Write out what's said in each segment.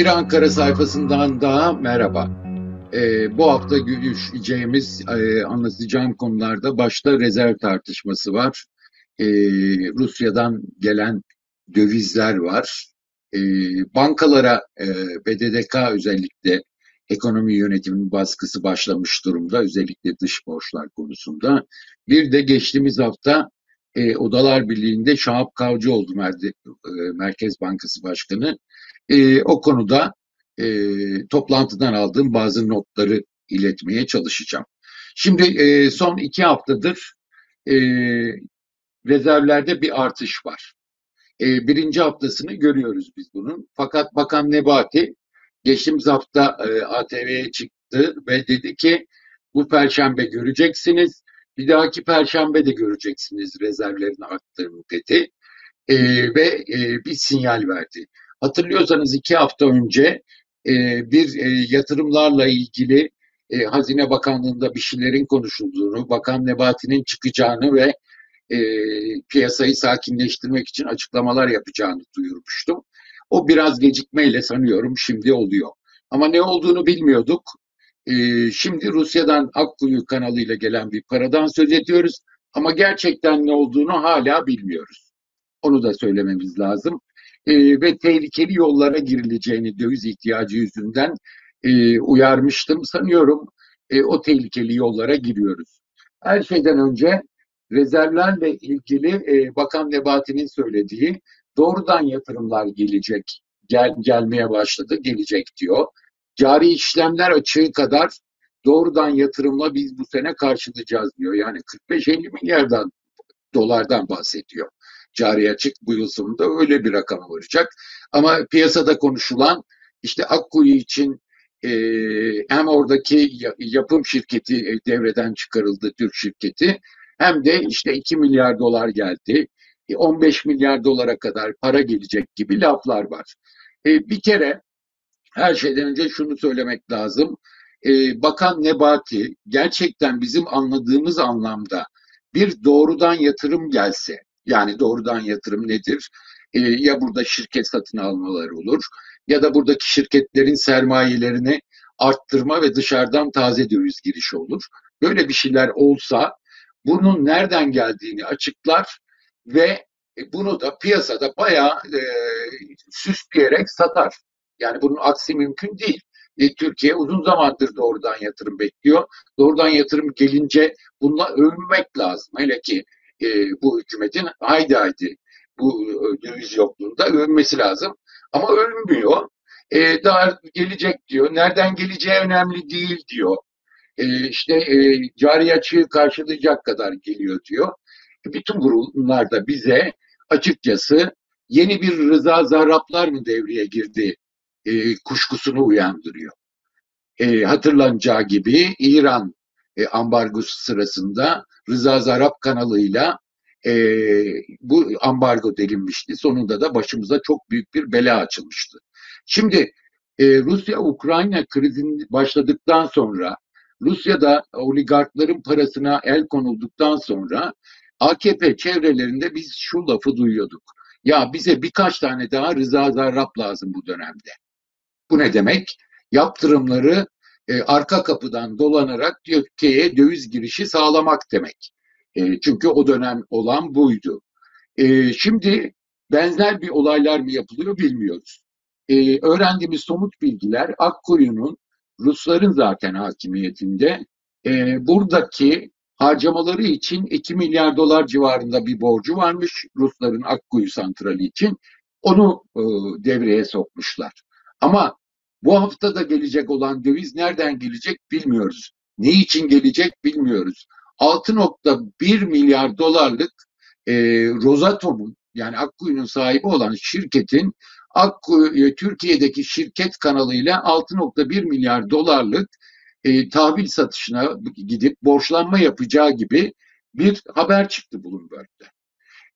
Bir Ankara sayfasından daha merhaba. Ee, bu hafta görüşeceğimiz, e, anlatacağım konularda başta rezerv tartışması var. Ee, Rusya'dan gelen dövizler var. Ee, bankalara e, BDDK özellikle ekonomi yönetiminin baskısı başlamış durumda. Özellikle dış borçlar konusunda. Bir de geçtiğimiz hafta e, Odalar Birliği'nde Şahap Kavcıoğlu Mer e, Merkez Bankası Başkanı e, o konuda e, toplantıdan aldığım bazı notları iletmeye çalışacağım. Şimdi e, son iki haftadır e, rezervlerde bir artış var. E, birinci haftasını görüyoruz biz bunun. Fakat Bakan Nebati geçtiğimiz hafta e, ATV'ye çıktı ve dedi ki bu perşembe göreceksiniz. Bir dahaki perşembe de göreceksiniz rezervlerin arttığını dedi. E, ve e, bir sinyal verdi. Hatırlıyorsanız iki hafta önce e, bir e, yatırımlarla ilgili e, Hazine Bakanlığı'nda bir şeylerin konuşulduğunu, Bakan Nebati'nin çıkacağını ve e, piyasayı sakinleştirmek için açıklamalar yapacağını duyurmuştum. O biraz gecikmeyle sanıyorum şimdi oluyor. Ama ne olduğunu bilmiyorduk. E, şimdi Rusya'dan Akkuyu kanalıyla gelen bir paradan söz ediyoruz. Ama gerçekten ne olduğunu hala bilmiyoruz. Onu da söylememiz lazım e, ve tehlikeli yollara girileceğini döviz ihtiyacı yüzünden e, uyarmıştım. Sanıyorum e, o tehlikeli yollara giriyoruz. Her şeyden önce rezervlerle ilgili e, Bakan Nebati'nin söylediği doğrudan yatırımlar gelecek, gel, gelmeye başladı, gelecek diyor. Cari işlemler açığı kadar doğrudan yatırımla biz bu sene karşılayacağız diyor. Yani 45-50 milyardan dolardan bahsediyor cari açık bu yıl sonunda öyle bir rakam olacak. Ama piyasada konuşulan işte Akkuyu için e, hem oradaki yapım şirketi e, devreden çıkarıldı Türk şirketi hem de işte 2 milyar dolar geldi. 15 e, milyar dolara kadar para gelecek gibi laflar var. E, bir kere her şeyden önce şunu söylemek lazım. E, Bakan Nebati gerçekten bizim anladığımız anlamda bir doğrudan yatırım gelse, yani doğrudan yatırım nedir? E, ya burada şirket satın almaları olur ya da buradaki şirketlerin sermayelerini arttırma ve dışarıdan taze döviz girişi olur. Böyle bir şeyler olsa bunun nereden geldiğini açıklar ve bunu da piyasada bayağı e, süsleyerek satar. Yani bunun aksi mümkün değil. E, Türkiye uzun zamandır doğrudan yatırım bekliyor. Doğrudan yatırım gelince bununla övünmek lazım. Hele ki e, bu hükümetin haydi haydi bu e, döviz yokluğunda övünmesi lazım. Ama övünmüyor. E, daha gelecek diyor. Nereden geleceği önemli değil diyor. E, işte e, cari açığı karşılayacak kadar geliyor diyor. E, bütün bunlar da bize açıkçası yeni bir rıza zarraplar mı devreye girdi e, kuşkusunu uyandırıyor. E, hatırlanacağı gibi İran e, ambargosu sırasında Rıza Zarap kanalıyla e, bu ambargo delinmişti. Sonunda da başımıza çok büyük bir bela açılmıştı. Şimdi e, Rusya-Ukrayna krizinin başladıktan sonra Rusya'da oligarkların parasına el konulduktan sonra AKP çevrelerinde biz şu lafı duyuyorduk. Ya bize birkaç tane daha Rıza Zarrab lazım bu dönemde. Bu ne demek? Yaptırımları e, arka kapıdan dolanarak Türkiye'ye döviz girişi sağlamak demek. E, çünkü o dönem olan buydu. E, şimdi benzer bir olaylar mı yapılıyor bilmiyoruz. E, öğrendiğimiz somut bilgiler Akkuyu'nun Rusların zaten hakimiyetinde e, buradaki harcamaları için 2 milyar dolar civarında bir borcu varmış Rusların Akkuyu santrali için. Onu e, devreye sokmuşlar. Ama bu hafta da gelecek olan döviz nereden gelecek bilmiyoruz. Ne için gelecek bilmiyoruz. 6.1 milyar dolarlık e, Rosatom'un yani Akkuyu'nun sahibi olan şirketin Akkuyu Türkiye'deki şirket kanalıyla 6.1 milyar dolarlık e, tahvil satışına gidip borçlanma yapacağı gibi bir haber çıktı Bloomberg'de.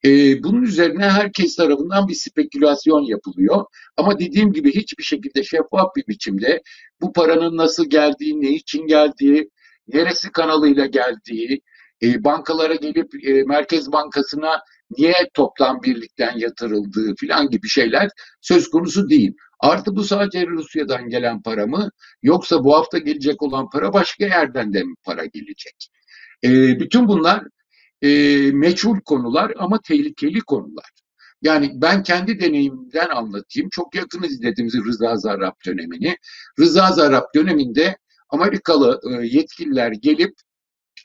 E, bunun üzerine herkes tarafından bir spekülasyon yapılıyor. Ama dediğim gibi hiçbir şekilde şeffaf bir biçimde bu paranın nasıl geldiği, ne için geldiği, neresi kanalıyla geldiği, e, bankalara gelip e, Merkez Bankası'na niye toplam birlikten yatırıldığı filan gibi şeyler söz konusu değil. Artı bu sadece Rusya'dan gelen para mı? Yoksa bu hafta gelecek olan para başka yerden de mi para gelecek? E, bütün bunlar e, meçhul konular ama tehlikeli konular. Yani ben kendi deneyimimden anlatayım. Çok yakın izlediğimiz Rıza Zarrab dönemini. Rıza Zarrab döneminde Amerikalı e, yetkililer gelip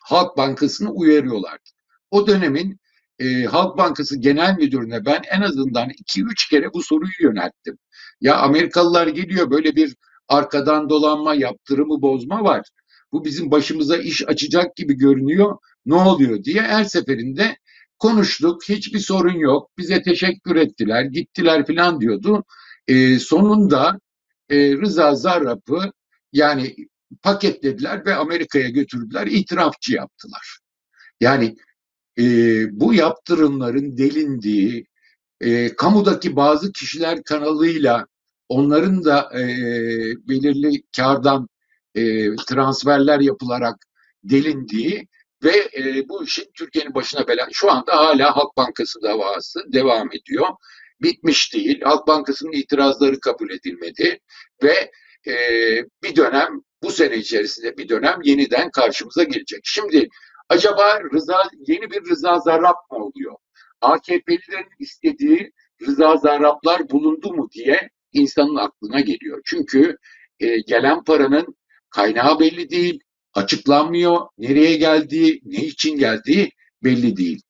Halk Bankası'nı uyarıyorlardı. O dönemin e, Halk Bankası Genel Müdürüne ben en azından 2-3 kere bu soruyu yönelttim. Ya Amerikalılar geliyor böyle bir arkadan dolanma, yaptırımı bozma var. Bu bizim başımıza iş açacak gibi görünüyor. Ne oluyor diye her seferinde konuştuk. Hiçbir sorun yok. Bize teşekkür ettiler, gittiler filan diyordu. E, sonunda e, Rıza Zarrab'ı yani paketlediler ve Amerika'ya götürdüler, itirafçı yaptılar. Yani e, bu yaptırımların delindiği, e, kamudaki bazı kişiler kanalıyla onların da e, belirli kardan e, transferler yapılarak delindiği ve e, bu işin Türkiye'nin başına bela. Şu anda hala Halk Bankası davası devam ediyor. Bitmiş değil. Halk Bankası'nın itirazları kabul edilmedi ve e, bir dönem bu sene içerisinde bir dönem yeniden karşımıza gelecek. Şimdi acaba Rıza yeni bir Rıza Zarrab mı oluyor? AKP'lilerin istediği Rıza Zarrablar bulundu mu diye insanın aklına geliyor. Çünkü e, gelen paranın kaynağı belli değil, açıklanmıyor, nereye geldiği, ne için geldiği belli değil.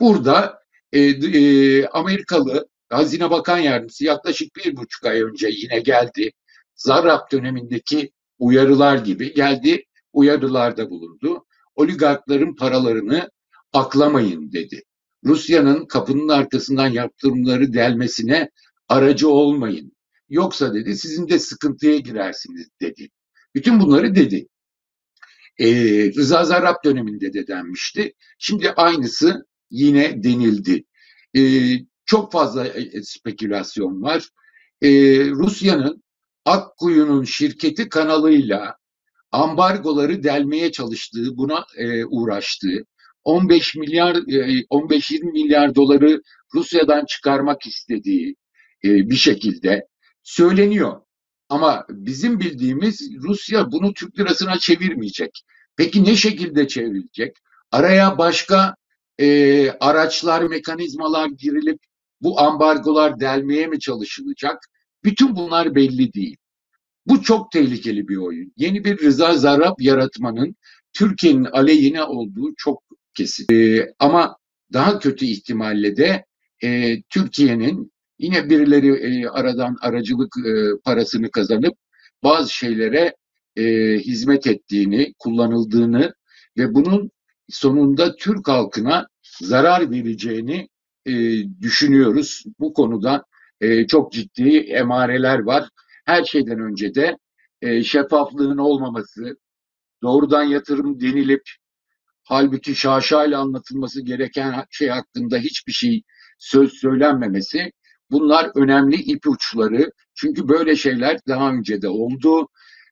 Burada e, e, Amerikalı Hazine Bakan Yardımcısı yaklaşık bir buçuk ay önce yine geldi. Zarrab dönemindeki uyarılar gibi geldi, uyarılarda bulundu. Oligarkların paralarını aklamayın dedi. Rusya'nın kapının arkasından yaptırımları delmesine aracı olmayın. Yoksa dedi sizin de sıkıntıya girersiniz dedi. Bütün bunları dedi. Ee, Rıza Zarrab döneminde de denmişti. Şimdi aynısı yine denildi. Ee, çok fazla e, spekülasyon var. Ee, Rusya'nın Akkuyu'nun şirketi kanalıyla ambargoları delmeye çalıştığı, buna e, uğraştığı, 15 milyar, e, 15-20 milyar doları Rusya'dan çıkarmak istediği e, bir şekilde söyleniyor. Ama bizim bildiğimiz Rusya bunu Türk lirasına çevirmeyecek. Peki ne şekilde çevrilecek? Araya başka e, araçlar, mekanizmalar girilip bu ambargolar delmeye mi çalışılacak? Bütün bunlar belli değil. Bu çok tehlikeli bir oyun. Yeni bir Rıza Zarrab yaratmanın Türkiye'nin aleyhine olduğu çok kesin. E, ama daha kötü ihtimalle de e, Türkiye'nin yine birileri e, aradan aracılık e, parasını kazanıp bazı şeylere e, hizmet ettiğini, kullanıldığını ve bunun sonunda Türk halkına zarar vereceğini e, düşünüyoruz. Bu konuda e, çok ciddi emareler var. Her şeyden önce de e, şeffaflığın olmaması, doğrudan yatırım denilip halbuki şaşayla anlatılması gereken şey hakkında hiçbir şey söz söylenmemesi bunlar önemli ipuçları. Çünkü böyle şeyler daha önce de oldu.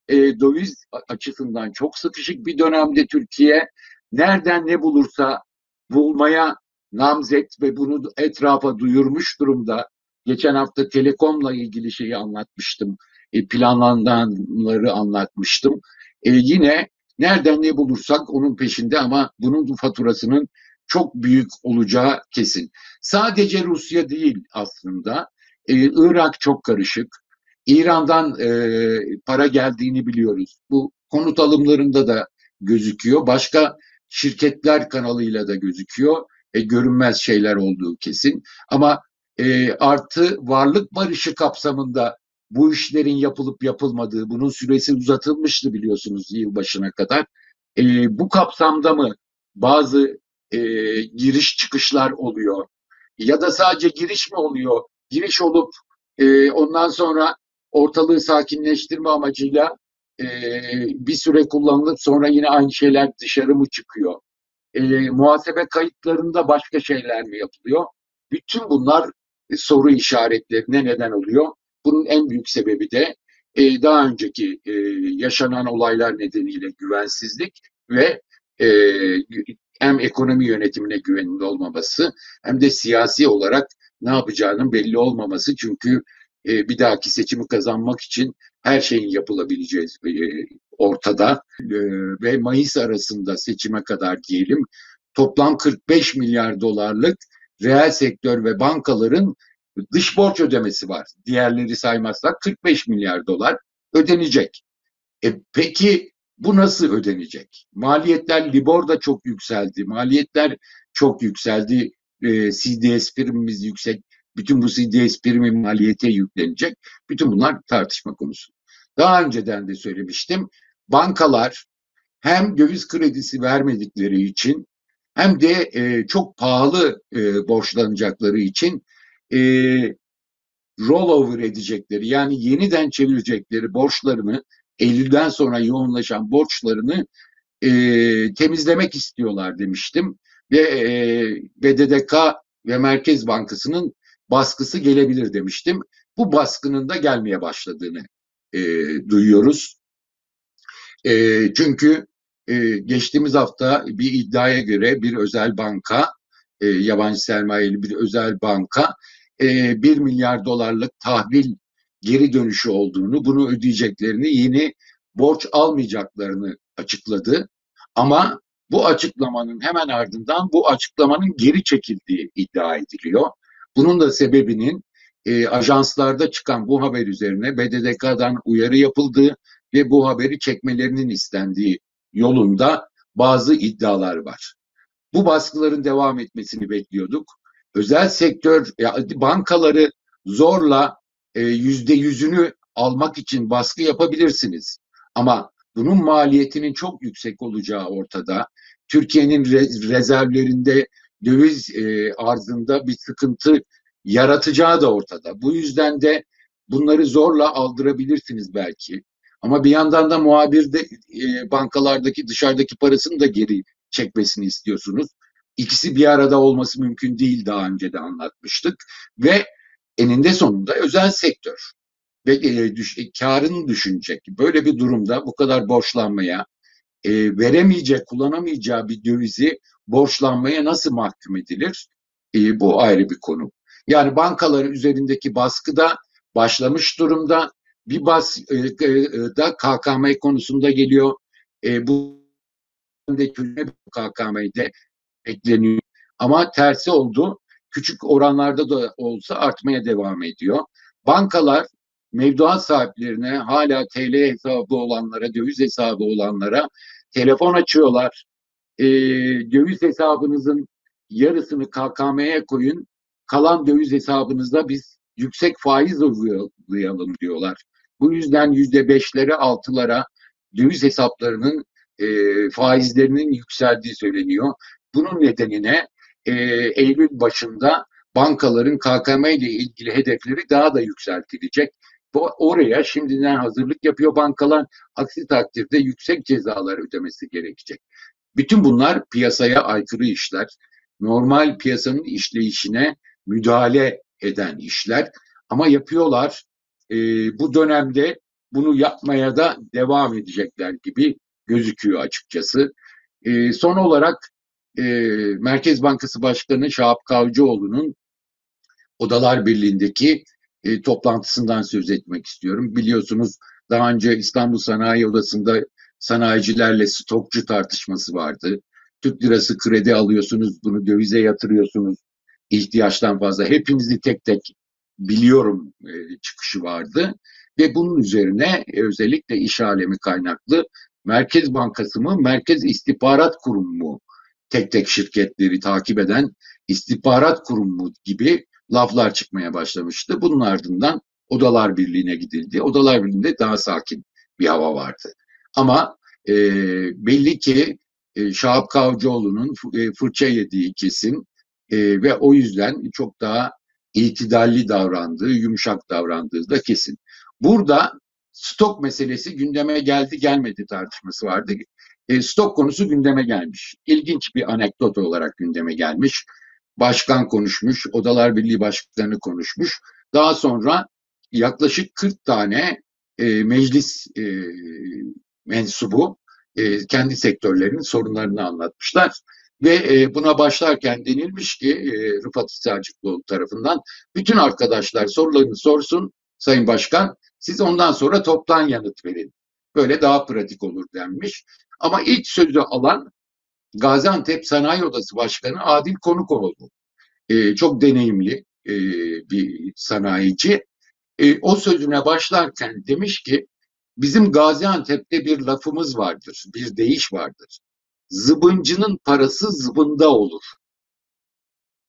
E, döviz açısından çok sıkışık bir dönemde Türkiye nereden ne bulursa bulmaya namzet ve bunu etrafa duyurmuş durumda. Geçen hafta telekomla ilgili şeyi anlatmıştım. E, planlananları anlatmıştım. E, yine nereden ne bulursak onun peşinde ama bunun faturasının çok büyük olacağı kesin. Sadece Rusya değil aslında. E, Irak çok karışık. İran'dan e, para geldiğini biliyoruz. Bu konut alımlarında da gözüküyor. Başka şirketler kanalıyla da gözüküyor. E, görünmez şeyler olduğu kesin. Ama e, artı varlık barışı kapsamında bu işlerin yapılıp yapılmadığı, bunun süresi uzatılmıştı biliyorsunuz yılbaşına kadar. E, bu kapsamda mı bazı e, giriş çıkışlar oluyor? Ya da sadece giriş mi oluyor? Giriş olup e, ondan sonra ortalığı sakinleştirme amacıyla e, bir süre kullanılıp sonra yine aynı şeyler dışarı mı çıkıyor? E, muhasebe kayıtlarında başka şeyler mi yapılıyor? Bütün bunlar e, soru işaretlerine neden oluyor. Bunun en büyük sebebi de e, daha önceki e, yaşanan olaylar nedeniyle güvensizlik ve e, hem ekonomi yönetimine güvenin olmaması hem de siyasi olarak ne yapacağının belli olmaması. Çünkü e, bir dahaki seçimi kazanmak için her şeyin yapılabileceği e, ortada e, ve Mayıs arasında seçime kadar diyelim toplam 45 milyar dolarlık reel sektör ve bankaların dış borç ödemesi var. Diğerleri saymazsak 45 milyar dolar ödenecek. E, peki bu nasıl ödenecek? Maliyetler Libor da çok yükseldi. Maliyetler çok yükseldi. E, CDS primimiz yüksek. Bütün bu CDS primi maliyete yüklenecek. Bütün bunlar tartışma konusu. Daha önceden de söylemiştim. Bankalar hem döviz kredisi vermedikleri için hem de e, çok pahalı e, borçlanacakları için e, rollover edecekleri yani yeniden çevirecekleri borçlarını Eylül'den sonra yoğunlaşan borçlarını e, temizlemek istiyorlar demiştim ve e, BDDK ve Merkez Bankası'nın baskısı gelebilir demiştim. Bu baskının da gelmeye başladığını e, duyuyoruz. E, çünkü e, geçtiğimiz hafta bir iddiaya göre bir özel banka, e, yabancı sermayeli bir özel banka e, 1 milyar dolarlık tahvil geri dönüşü olduğunu, bunu ödeyeceklerini, yeni borç almayacaklarını açıkladı. Ama bu açıklamanın hemen ardından bu açıklamanın geri çekildiği iddia ediliyor. Bunun da sebebinin e, ajanslarda çıkan bu haber üzerine BDDK'dan uyarı yapıldığı ve bu haberi çekmelerinin istendiği yolunda bazı iddialar var. Bu baskıların devam etmesini bekliyorduk. Özel sektör, bankaları zorla yüzde yüzünü almak için baskı yapabilirsiniz. Ama bunun maliyetinin çok yüksek olacağı ortada. Türkiye'nin rezervlerinde döviz e, arzında bir sıkıntı yaratacağı da ortada. Bu yüzden de bunları zorla aldırabilirsiniz belki. Ama bir yandan da muhabir de e, bankalardaki dışarıdaki parasını da geri çekmesini istiyorsunuz. İkisi bir arada olması mümkün değil daha önce de anlatmıştık. Ve eninde sonunda özel sektör ve e, düş, e, karını düşünecek. Böyle bir durumda bu kadar borçlanmaya, e, veremeyecek, kullanamayacağı bir dövizi borçlanmaya nasıl mahkum edilir? E, bu ayrı bir konu. Yani bankaların üzerindeki baskı da başlamış durumda. Bir bas da KKM konusunda geliyor. E, bu de KKM'de bekleniyor. Ama tersi oldu. Küçük oranlarda da olsa artmaya devam ediyor. Bankalar mevduat sahiplerine hala TL hesabı olanlara, döviz hesabı olanlara telefon açıyorlar. E, döviz hesabınızın yarısını KKM'ye koyun, kalan döviz hesabınızda biz yüksek faiz uygulayalım diyorlar. Bu yüzden yüzde beşlere, altılara döviz hesaplarının e, faizlerinin yükseldiği söyleniyor. Bunun nedenine e, Eylül başında bankaların KKM ile ilgili hedefleri daha da yükseltilecek. Oraya şimdiden hazırlık yapıyor bankalar. Aksi takdirde yüksek cezalar ödemesi gerekecek. Bütün bunlar piyasaya aykırı işler. Normal piyasanın işleyişine müdahale eden işler. Ama yapıyorlar. E, bu dönemde bunu yapmaya da devam edecekler gibi gözüküyor açıkçası. E, son olarak e, Merkez Bankası Başkanı Şahap Kavcıoğlu'nun Odalar Birliği'ndeki e, toplantısından söz etmek istiyorum. Biliyorsunuz daha önce İstanbul Sanayi Odası'nda sanayicilerle stokçu tartışması vardı. Türk lirası kredi alıyorsunuz, bunu dövize yatırıyorsunuz ihtiyaçtan fazla. Hepinizi tek tek biliyorum e, çıkışı vardı. Ve bunun üzerine e, özellikle iş alemi kaynaklı Merkez Bankası mı, Merkez İstihbarat Kurumu mu tek tek şirketleri takip eden istihbarat kurumu gibi laflar çıkmaya başlamıştı. Bunun ardından Odalar Birliği'ne gidildi. Odalar Birliği'nde daha sakin bir hava vardı. Ama e, belli ki e, Şahap Kavcıoğlu'nun e, fırça yediği kesin e, ve o yüzden çok daha itidalli davrandığı, yumuşak davrandığı da kesin. Burada stok meselesi gündeme geldi gelmedi tartışması vardı. E, stok konusu gündeme gelmiş. İlginç bir anekdot olarak gündeme gelmiş. Başkan konuşmuş, Odalar Birliği Başkanı konuşmuş. Daha sonra yaklaşık 40 tane e, meclis e, mensubu e, kendi sektörlerinin sorunlarını anlatmışlar. Ve e, buna başlarken denilmiş ki e, Rıfat İsacıklıoğlu tarafından bütün arkadaşlar sorularını sorsun, Sayın Başkan. Siz ondan sonra toptan yanıt verin. Böyle daha pratik olur denmiş. Ama ilk sözü alan Gaziantep Sanayi Odası Başkanı Adil Konuk oldu. Ee, çok deneyimli e, bir sanayici. E, o sözüne başlarken demiş ki bizim Gaziantep'te bir lafımız vardır, bir deyiş vardır. Zıbıncının parası zıbında olur.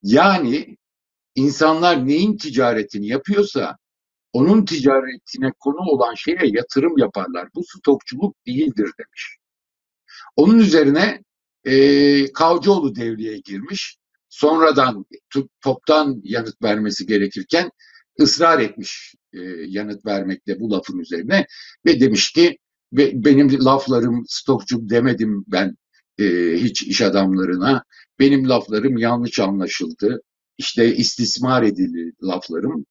Yani insanlar neyin ticaretini yapıyorsa onun ticaretine konu olan şeye yatırım yaparlar. Bu stokçuluk değildir demiş. Onun üzerine e, Kavcıoğlu devreye girmiş. Sonradan toptan yanıt vermesi gerekirken ısrar etmiş e, yanıt vermekte bu lafın üzerine ve demiş ki ve benim laflarım stokçu demedim ben e, hiç iş adamlarına. Benim laflarım yanlış anlaşıldı. İşte istismar edildi laflarım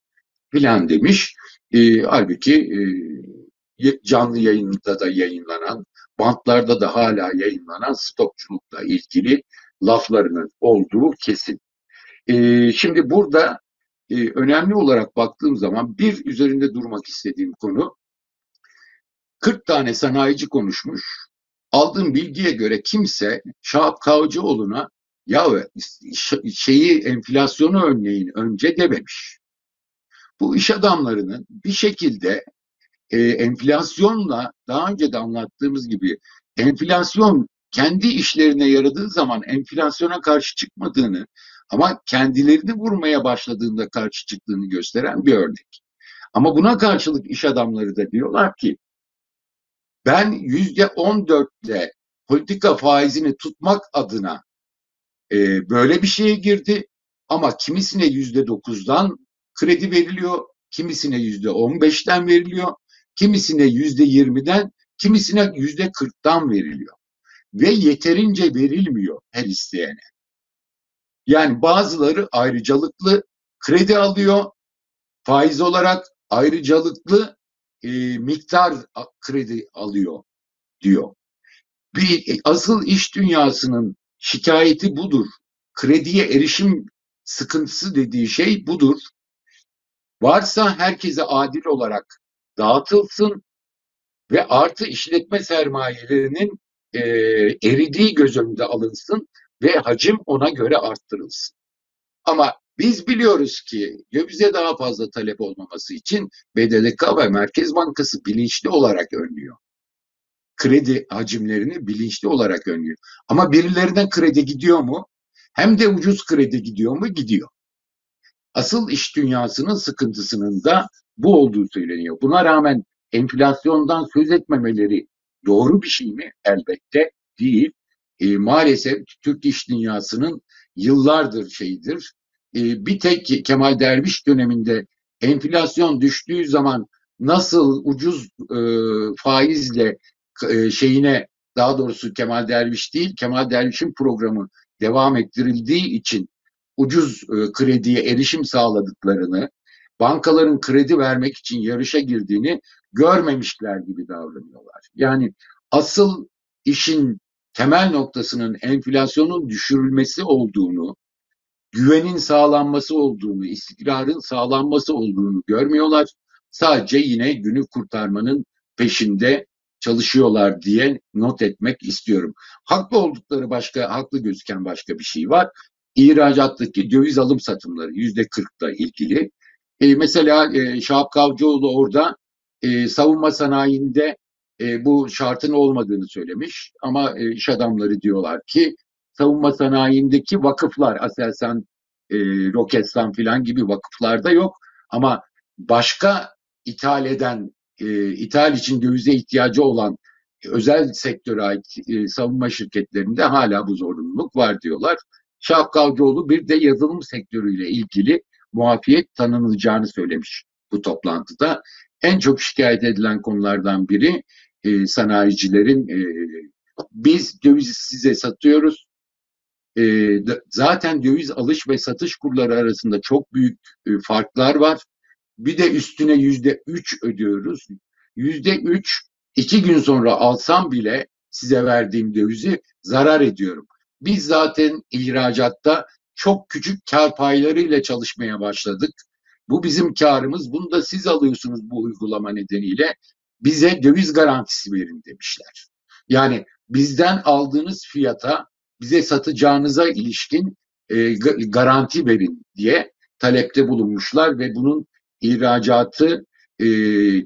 filan demiş. E, halbuki e, canlı yayında da yayınlanan, bantlarda da hala yayınlanan stokçulukla ilgili laflarının olduğu kesin. E, şimdi burada e, önemli olarak baktığım zaman bir üzerinde durmak istediğim konu 40 tane sanayici konuşmuş. Aldığım bilgiye göre kimse Şahap Kavcıoğlu'na ya şeyi enflasyonu önleyin önce dememiş. Bu iş adamlarının bir şekilde e, enflasyonla daha önce de anlattığımız gibi enflasyon kendi işlerine yaradığı zaman enflasyona karşı çıkmadığını ama kendilerini vurmaya başladığında karşı çıktığını gösteren bir örnek. Ama buna karşılık iş adamları da diyorlar ki ben yüzde on dörtle politika faizini tutmak adına e, böyle bir şeye girdi ama kimisine yüzde dokuzdan kredi veriliyor, kimisine yüzde on beşten veriliyor, kimisine yüzde yirmiden, kimisine yüzde kırktan veriliyor ve yeterince verilmiyor her isteyene. Yani bazıları ayrıcalıklı kredi alıyor, faiz olarak ayrıcalıklı e, miktar kredi alıyor diyor. Bir e, asıl iş dünyasının şikayeti budur. Krediye erişim sıkıntısı dediği şey budur. Varsa herkese adil olarak dağıtılsın ve artı işletme sermayelerinin e, eridiği göz önünde alınsın ve hacim ona göre arttırılsın. Ama biz biliyoruz ki dövize daha fazla talep olmaması için BDDK ve Merkez Bankası bilinçli olarak önlüyor. Kredi hacimlerini bilinçli olarak önlüyor. Ama birilerine kredi gidiyor mu? Hem de ucuz kredi gidiyor mu? Gidiyor. Asıl iş dünyasının sıkıntısının da bu olduğu söyleniyor. Buna rağmen enflasyondan söz etmemeleri doğru bir şey mi? Elbette değil e, maalesef Türk iş dünyasının yıllardır şeyidir. E, bir tek Kemal Derviş döneminde enflasyon düştüğü zaman nasıl ucuz e, faizle e, şeyine daha doğrusu Kemal Derviş değil Kemal Derviş'in programı devam ettirildiği için ucuz e, krediye erişim sağladıklarını, bankaların kredi vermek için yarışa girdiğini görmemişler gibi davranıyorlar. Yani asıl işin temel noktasının enflasyonun düşürülmesi olduğunu, güvenin sağlanması olduğunu, istikrarın sağlanması olduğunu görmüyorlar. Sadece yine günü kurtarmanın peşinde çalışıyorlar diye not etmek istiyorum. Haklı oldukları başka, haklı gözüken başka bir şey var. İhracattaki döviz alım satımları yüzde kırkta ilgili. E, mesela e, Şahap Kavcıoğlu orada e, savunma sanayinde e, bu şartın olmadığını söylemiş. Ama e, iş adamları diyorlar ki savunma sanayindeki vakıflar, Aselsan, e, Roketsan filan gibi vakıflarda yok. Ama başka ithal eden, e, ithal için dövize ihtiyacı olan özel sektöre ait e, savunma şirketlerinde hala bu zorunluluk var diyorlar. Şahap Kavcıoğlu bir de yazılım sektörüyle ilgili muafiyet tanınacağını söylemiş bu toplantıda. En çok şikayet edilen konulardan biri e, sanayicilerin e, biz döviz size satıyoruz. E, zaten döviz alış ve satış kurları arasında çok büyük e, farklar var. Bir de üstüne yüzde üç ödüyoruz. Yüzde üç iki gün sonra alsam bile size verdiğim dövizi zarar ediyorum. Biz zaten ihracatta çok küçük kar paylarıyla çalışmaya başladık. Bu bizim karımız. Bunu da siz alıyorsunuz bu uygulama nedeniyle. Bize döviz garantisi verin demişler. Yani bizden aldığınız fiyata bize satacağınıza ilişkin e, garanti verin diye talepte bulunmuşlar ve bunun ihracatı e,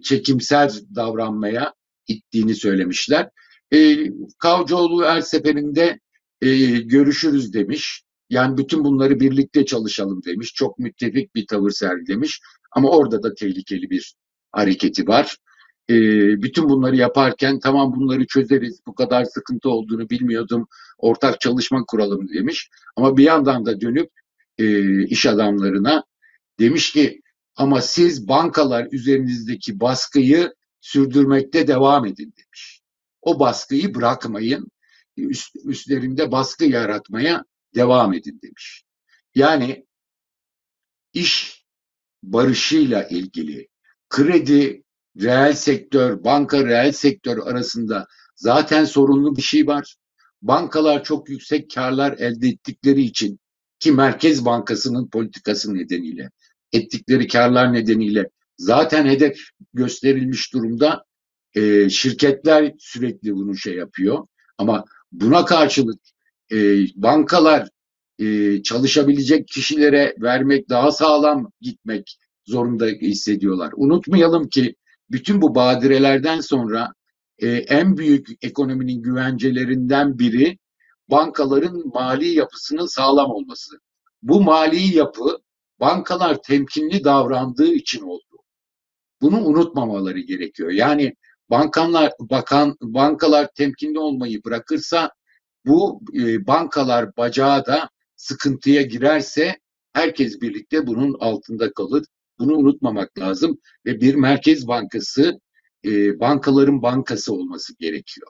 çekimser davranmaya ittiğini söylemişler. E, Kavcıoğlu her seferinde e, görüşürüz demiş. Yani bütün bunları birlikte çalışalım demiş. Çok müttefik bir tavır sergilemiş. Ama orada da tehlikeli bir hareketi var. E, bütün bunları yaparken tamam bunları çözeriz. Bu kadar sıkıntı olduğunu bilmiyordum. Ortak çalışma kuralım demiş. Ama bir yandan da dönüp e, iş adamlarına demiş ki ama siz bankalar üzerinizdeki baskıyı sürdürmekte devam edin demiş. O baskıyı bırakmayın. Üst, üstlerinde baskı yaratmaya devam edin demiş. Yani iş barışıyla ilgili kredi, reel sektör, banka reel sektör arasında zaten sorunlu bir şey var. Bankalar çok yüksek karlar elde ettikleri için ki Merkez Bankası'nın politikası nedeniyle ettikleri karlar nedeniyle zaten hedef gösterilmiş durumda. E, şirketler sürekli bunu şey yapıyor ama buna karşılık e, bankalar e, çalışabilecek kişilere vermek daha sağlam gitmek zorunda hissediyorlar. Unutmayalım ki bütün bu badirelerden sonra e, en büyük ekonominin güvencelerinden biri bankaların mali yapısının sağlam olması. Bu mali yapı bankalar temkinli davrandığı için oldu. Bunu unutmamaları gerekiyor. Yani bankanlar bakan bankalar temkinli olmayı bırakırsa bu e, bankalar bacağı da sıkıntıya girerse herkes birlikte bunun altında kalır. Bunu unutmamak lazım ve bir merkez bankası e, bankaların bankası olması gerekiyor.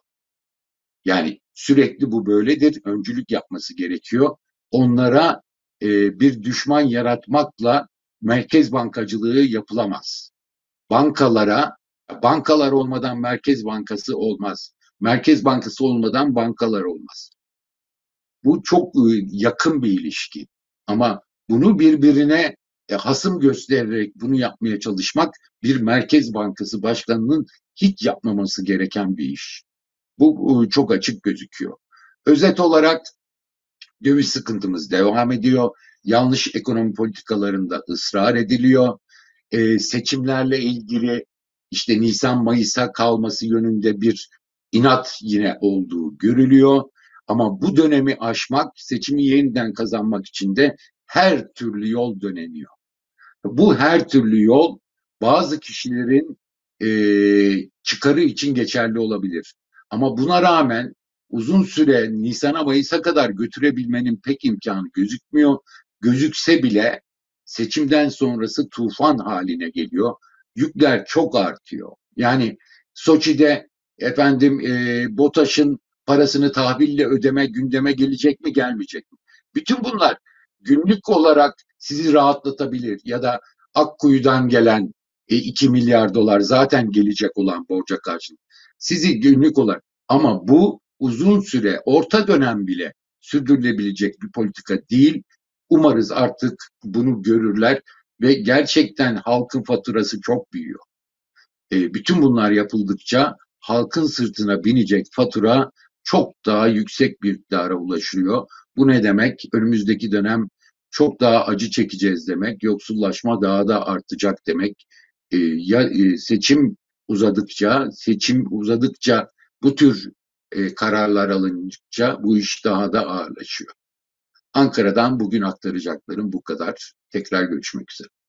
Yani sürekli bu böyledir. Öncülük yapması gerekiyor. Onlara e, bir düşman yaratmakla merkez bankacılığı yapılamaz. Bankalara, bankalar olmadan merkez bankası olmaz. Merkez bankası olmadan bankalar olmaz. Bu çok e, yakın bir ilişki. Ama bunu birbirine e, hasım göstererek bunu yapmaya çalışmak bir merkez bankası başkanının hiç yapmaması gereken bir iş. Bu çok açık gözüküyor. Özet olarak döviz sıkıntımız devam ediyor. Yanlış ekonomi politikalarında ısrar ediliyor. Ee, seçimlerle ilgili işte Nisan-Mayıs'a kalması yönünde bir inat yine olduğu görülüyor. Ama bu dönemi aşmak, seçimi yeniden kazanmak için de her türlü yol döneniyor. Bu her türlü yol bazı kişilerin e, çıkarı için geçerli olabilir. Ama buna rağmen uzun süre Nisan'a Mayıs'a kadar götürebilmenin pek imkanı gözükmüyor. Gözükse bile seçimden sonrası tufan haline geliyor. Yükler çok artıyor. Yani Soçi'de efendim e, BOTAŞ'ın parasını tahville ödeme gündeme gelecek mi gelmeyecek mi? Bütün bunlar günlük olarak sizi rahatlatabilir ya da Akkuyu'dan gelen e, 2 milyar dolar zaten gelecek olan borca karşılık. Sizi günlük olarak ama bu uzun süre, orta dönem bile sürdürülebilecek bir politika değil. Umarız artık bunu görürler ve gerçekten halkın faturası çok büyüyor. E, bütün bunlar yapıldıkça halkın sırtına binecek fatura çok daha yüksek bir iktidara ulaşıyor. Bu ne demek? Önümüzdeki dönem çok daha acı çekeceğiz demek, yoksullaşma daha da artacak demek. E, ya e, seçim uzadıkça, seçim uzadıkça bu tür e, kararlar alınca bu iş daha da ağırlaşıyor. Ankara'dan bugün aktaracaklarım bu kadar. Tekrar görüşmek üzere.